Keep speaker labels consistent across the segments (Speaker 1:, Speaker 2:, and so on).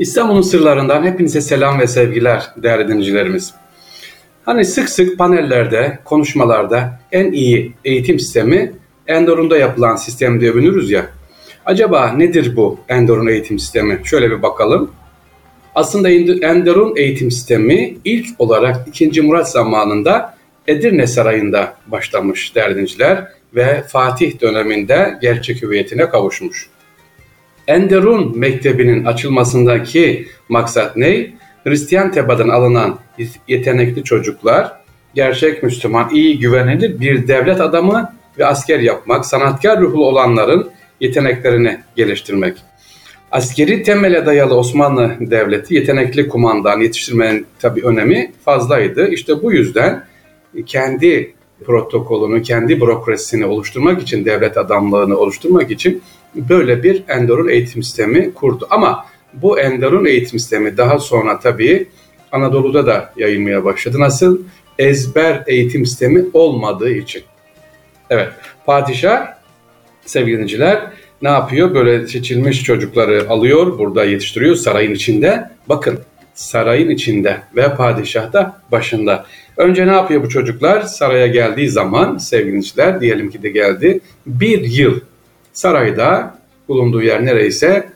Speaker 1: İstanbul'un sırlarından hepinize selam ve sevgiler değerli dinleyicilerimiz. Hani sık sık panellerde, konuşmalarda en iyi eğitim sistemi Endor'unda yapılan sistem diye övünürüz ya. Acaba nedir bu Endor'un eğitim sistemi? Şöyle bir bakalım. Aslında Endor'un eğitim sistemi ilk olarak 2. Murat zamanında Edirne Sarayı'nda başlamış değerli dinleyiciler ve Fatih döneminde gerçek hüviyetine kavuşmuş. Enderun Mektebi'nin açılmasındaki maksat ne? Hristiyan tebadan alınan yetenekli çocuklar, gerçek Müslüman, iyi güvenilir bir devlet adamı ve asker yapmak, sanatkar ruhlu olanların yeteneklerini geliştirmek. Askeri temele dayalı Osmanlı Devleti yetenekli kumandan yetiştirmenin tabii önemi fazlaydı. İşte bu yüzden kendi protokolünü, kendi bürokrasisini oluşturmak için, devlet adamlığını oluşturmak için böyle bir Endor'un eğitim sistemi kurdu. Ama bu Endor'un eğitim sistemi daha sonra tabii Anadolu'da da yayılmaya başladı. Nasıl? Ezber eğitim sistemi olmadığı için. Evet, padişah sevgili ne yapıyor? Böyle seçilmiş çocukları alıyor, burada yetiştiriyor sarayın içinde. Bakın sarayın içinde ve padişah da başında. Önce ne yapıyor bu çocuklar? Saraya geldiği zaman sevgiliciler diyelim ki de geldi. Bir yıl sarayda bulunduğu yer nereyse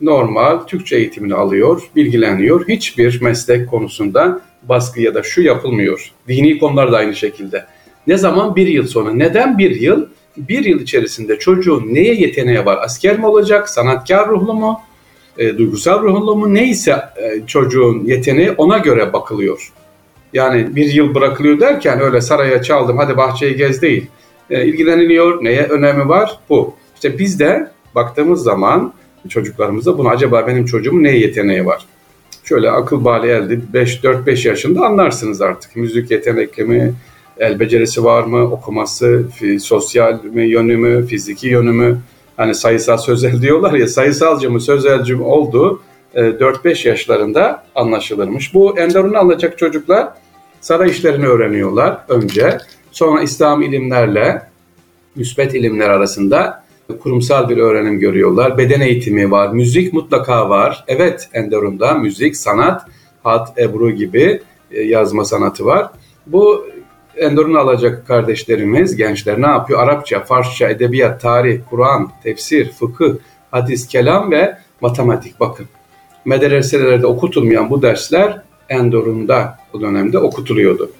Speaker 1: normal Türkçe eğitimini alıyor, bilgileniyor. Hiçbir meslek konusunda baskı ya da şu yapılmıyor. Dini konular da aynı şekilde. Ne zaman? Bir yıl sonra. Neden bir yıl? Bir yıl içerisinde çocuğun neye yeteneği var? Asker mi olacak? Sanatkar ruhlu mu? E, duygusal ruhlu mu? Neyse e, çocuğun yeteneği ona göre bakılıyor. Yani bir yıl bırakılıyor derken öyle saraya çaldım hadi bahçeyi gez değil. E, ilgileniliyor. Neye önemi var? Bu. İşte biz de baktığımız zaman çocuklarımıza bunu acaba benim çocuğumun ne yeteneği var? Şöyle akıl bali elde 4-5 yaşında anlarsınız artık. Müzik yetenekli mi, el becerisi var mı, okuması, sosyal mi yönü mü, fiziki yönü mü? Hani sayısal sözel diyorlar ya sayısalcı mı sözelci mi olduğu 4-5 yaşlarında anlaşılırmış. Bu Enderun'u alacak çocuklar saray işlerini öğreniyorlar önce. Sonra İslam ilimlerle müsbet ilimler arasında kurumsal bir öğrenim görüyorlar. Beden eğitimi var, müzik mutlaka var. Evet Enderun'da müzik, sanat, hat, ebru gibi e, yazma sanatı var. Bu Endorunu alacak kardeşlerimiz, gençler ne yapıyor? Arapça, Farsça, edebiyat, tarih, Kur'an, tefsir, fıkıh, hadis, kelam ve matematik. Bakın medreselerde okutulmayan bu dersler Endorun'da o dönemde okutuluyordu.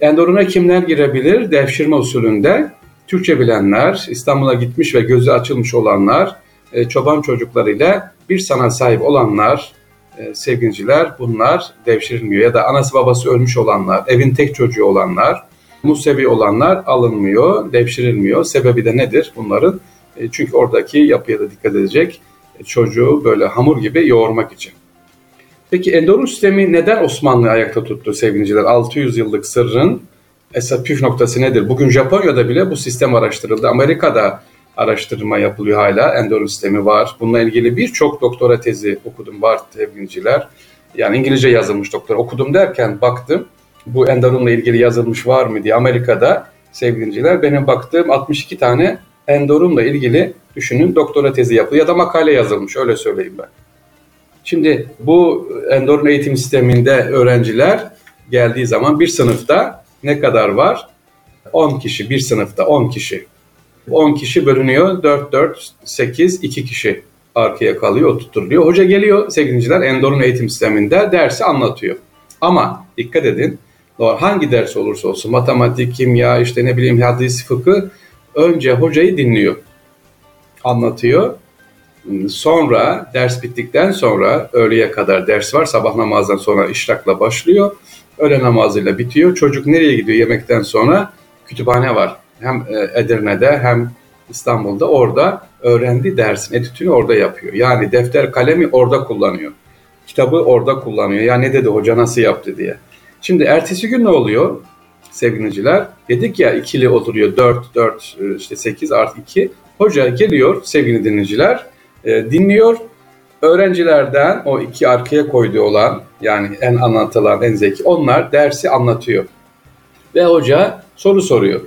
Speaker 1: Endorun'a kimler girebilir? Devşirme usulünde Türkçe bilenler, İstanbul'a gitmiş ve gözü açılmış olanlar, e, çoban çocuklarıyla bir sanat sahibi olanlar, e, sevgiliciler bunlar devşirilmiyor. Ya da anası babası ölmüş olanlar, evin tek çocuğu olanlar, Musevi olanlar alınmıyor, devşirilmiyor. Sebebi de nedir bunların? E, çünkü oradaki yapıya da dikkat edecek çocuğu böyle hamur gibi yoğurmak için. Peki endorun sistemi neden Osmanlı ayakta tuttu sevgiliciler? 600 yıllık sırrın esas püf noktası nedir? Bugün Japonya'da bile bu sistem araştırıldı. Amerika'da araştırma yapılıyor hala. Endorun sistemi var. Bununla ilgili birçok doktora tezi okudum var sevgiliciler. Yani İngilizce yazılmış doktor okudum derken baktım. Bu endorunla ilgili yazılmış var mı diye Amerika'da sevgiliciler benim baktığım 62 tane endorunla ilgili düşünün doktora tezi yapılıyor ya da makale yazılmış öyle söyleyeyim ben. Şimdi bu endorun eğitim sisteminde öğrenciler geldiği zaman bir sınıfta ne kadar var? 10 kişi bir sınıfta 10 kişi. 10 kişi bölünüyor 4 4 8 2 kişi arkaya kalıyor oturtuluyor. Hoca geliyor sevgiliciler endorun eğitim sisteminde dersi anlatıyor. Ama dikkat edin hangi ders olursa olsun matematik, kimya işte ne bileyim hadis, fıkıh önce hocayı dinliyor. Anlatıyor. Sonra ders bittikten sonra öğleye kadar ders var. Sabah namazdan sonra işrakla başlıyor. Öğle namazıyla bitiyor. Çocuk nereye gidiyor yemekten sonra? Kütüphane var. Hem e, Edirne'de hem İstanbul'da orada öğrendi dersin etütünü orada yapıyor. Yani defter kalemi orada kullanıyor. Kitabı orada kullanıyor. Ya ne dedi hoca nasıl yaptı diye. Şimdi ertesi gün ne oluyor sevgiliciler? Dedik ya ikili oturuyor 4, 4 e, işte 8 artı 2. Hoca geliyor sevgili dinleyiciler e, dinliyor. Öğrencilerden o iki arkaya koyduğu olan yani en anlatılan en zeki onlar dersi anlatıyor. Ve hoca soru soruyor.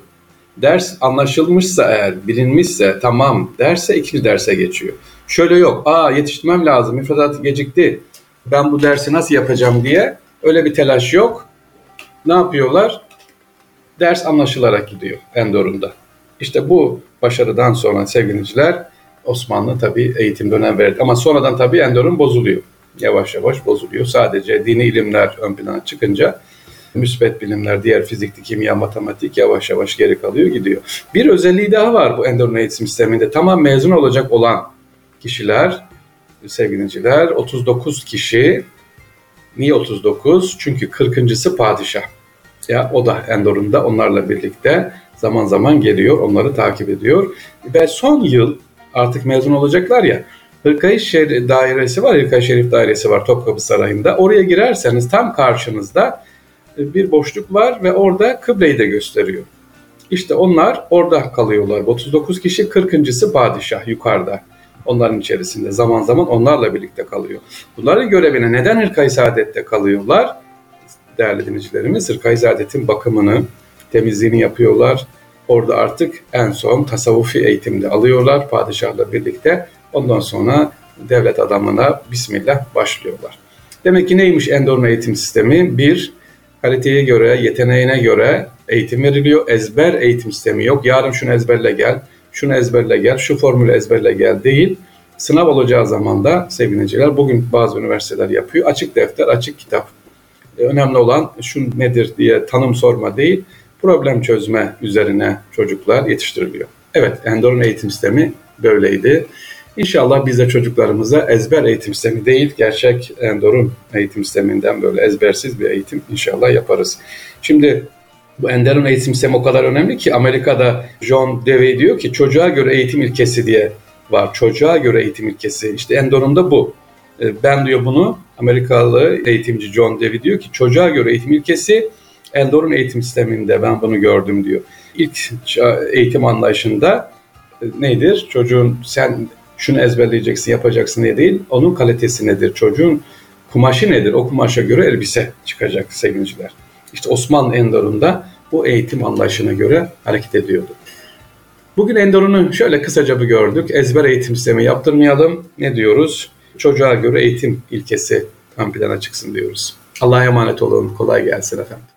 Speaker 1: Ders anlaşılmışsa eğer bilinmişse tamam derse ikinci derse geçiyor. Şöyle yok aa yetiştirmem lazım müfredat gecikti ben bu dersi nasıl yapacağım diye öyle bir telaş yok. Ne yapıyorlar? Ders anlaşılarak gidiyor Endor'unda. İşte bu başarıdan sonra sevgiliciler Osmanlı tabii eğitim dönem verdi. Ama sonradan tabii Endor'un bozuluyor. Yavaş yavaş bozuluyor. Sadece dini ilimler ön plana çıkınca müsbet bilimler, diğer fizikti, kimya, matematik yavaş yavaş geri kalıyor, gidiyor. Bir özelliği daha var bu Endor'un eğitim sisteminde. Tamam mezun olacak olan kişiler, sevgiliciler 39 kişi. Niye 39? Çünkü 40.sı padişah. Ya o da Endor'unda onlarla birlikte zaman zaman geliyor, onları takip ediyor. Ve son yıl artık mezun olacaklar ya, Hırkayı Şerif dairesi var, Hırkayı Şerif dairesi var Topkapı Sarayı'nda. Oraya girerseniz tam karşınızda e, bir boşluk var ve orada kıbleyi de gösteriyor. İşte onlar orada kalıyorlar. 39 kişi 40.sı padişah yukarıda. Onların içerisinde zaman zaman onlarla birlikte kalıyor. Bunların görevine neden Hırkayı Saadet'te kalıyorlar? Değerli dinleyicilerimiz Hırkayı Saadet'in bakımını, temizliğini yapıyorlar. Orada artık en son tasavvufi eğitimde alıyorlar padişahla birlikte. Ondan sonra devlet adamına Bismillah başlıyorlar. Demek ki neymiş Endorma eğitim sistemi? Bir, kaliteye göre, yeteneğine göre eğitim veriliyor. Ezber eğitim sistemi yok. Yarın şunu ezberle gel, şunu ezberle gel, şu formülü ezberle gel değil. Sınav olacağı zaman da sevineciler bugün bazı üniversiteler yapıyor. Açık defter, açık kitap. E, önemli olan şu nedir diye tanım sorma değil, problem çözme üzerine çocuklar yetiştiriliyor. Evet, Endor'un eğitim sistemi böyleydi. İnşallah biz de çocuklarımıza ezber eğitim sistemi değil, gerçek Endor'un eğitim sisteminden böyle ezbersiz bir eğitim inşallah yaparız. Şimdi bu Enderun eğitim sistemi o kadar önemli ki Amerika'da John Dewey diyor ki çocuğa göre eğitim ilkesi diye var. Çocuğa göre eğitim ilkesi. İşte Endor'un da bu. E, ben diyor bunu Amerikalı eğitimci John Dewey diyor ki çocuğa göre eğitim ilkesi Endor'un eğitim sisteminde ben bunu gördüm diyor. İlk eğitim anlayışında e, nedir? Çocuğun sen şunu ezberleyeceksin, yapacaksın diye değil. Onun kalitesi nedir? Çocuğun kumaşı nedir? O kumaşa göre elbise çıkacak sevgiliciler. İşte Osmanlı Endor'unda bu eğitim anlayışına göre hareket ediyordu. Bugün Endor'unu şöyle kısaca bir gördük. Ezber eğitim sistemi yaptırmayalım. Ne diyoruz? Çocuğa göre eğitim ilkesi ön plana çıksın diyoruz. Allah'a emanet olun. Kolay gelsin efendim.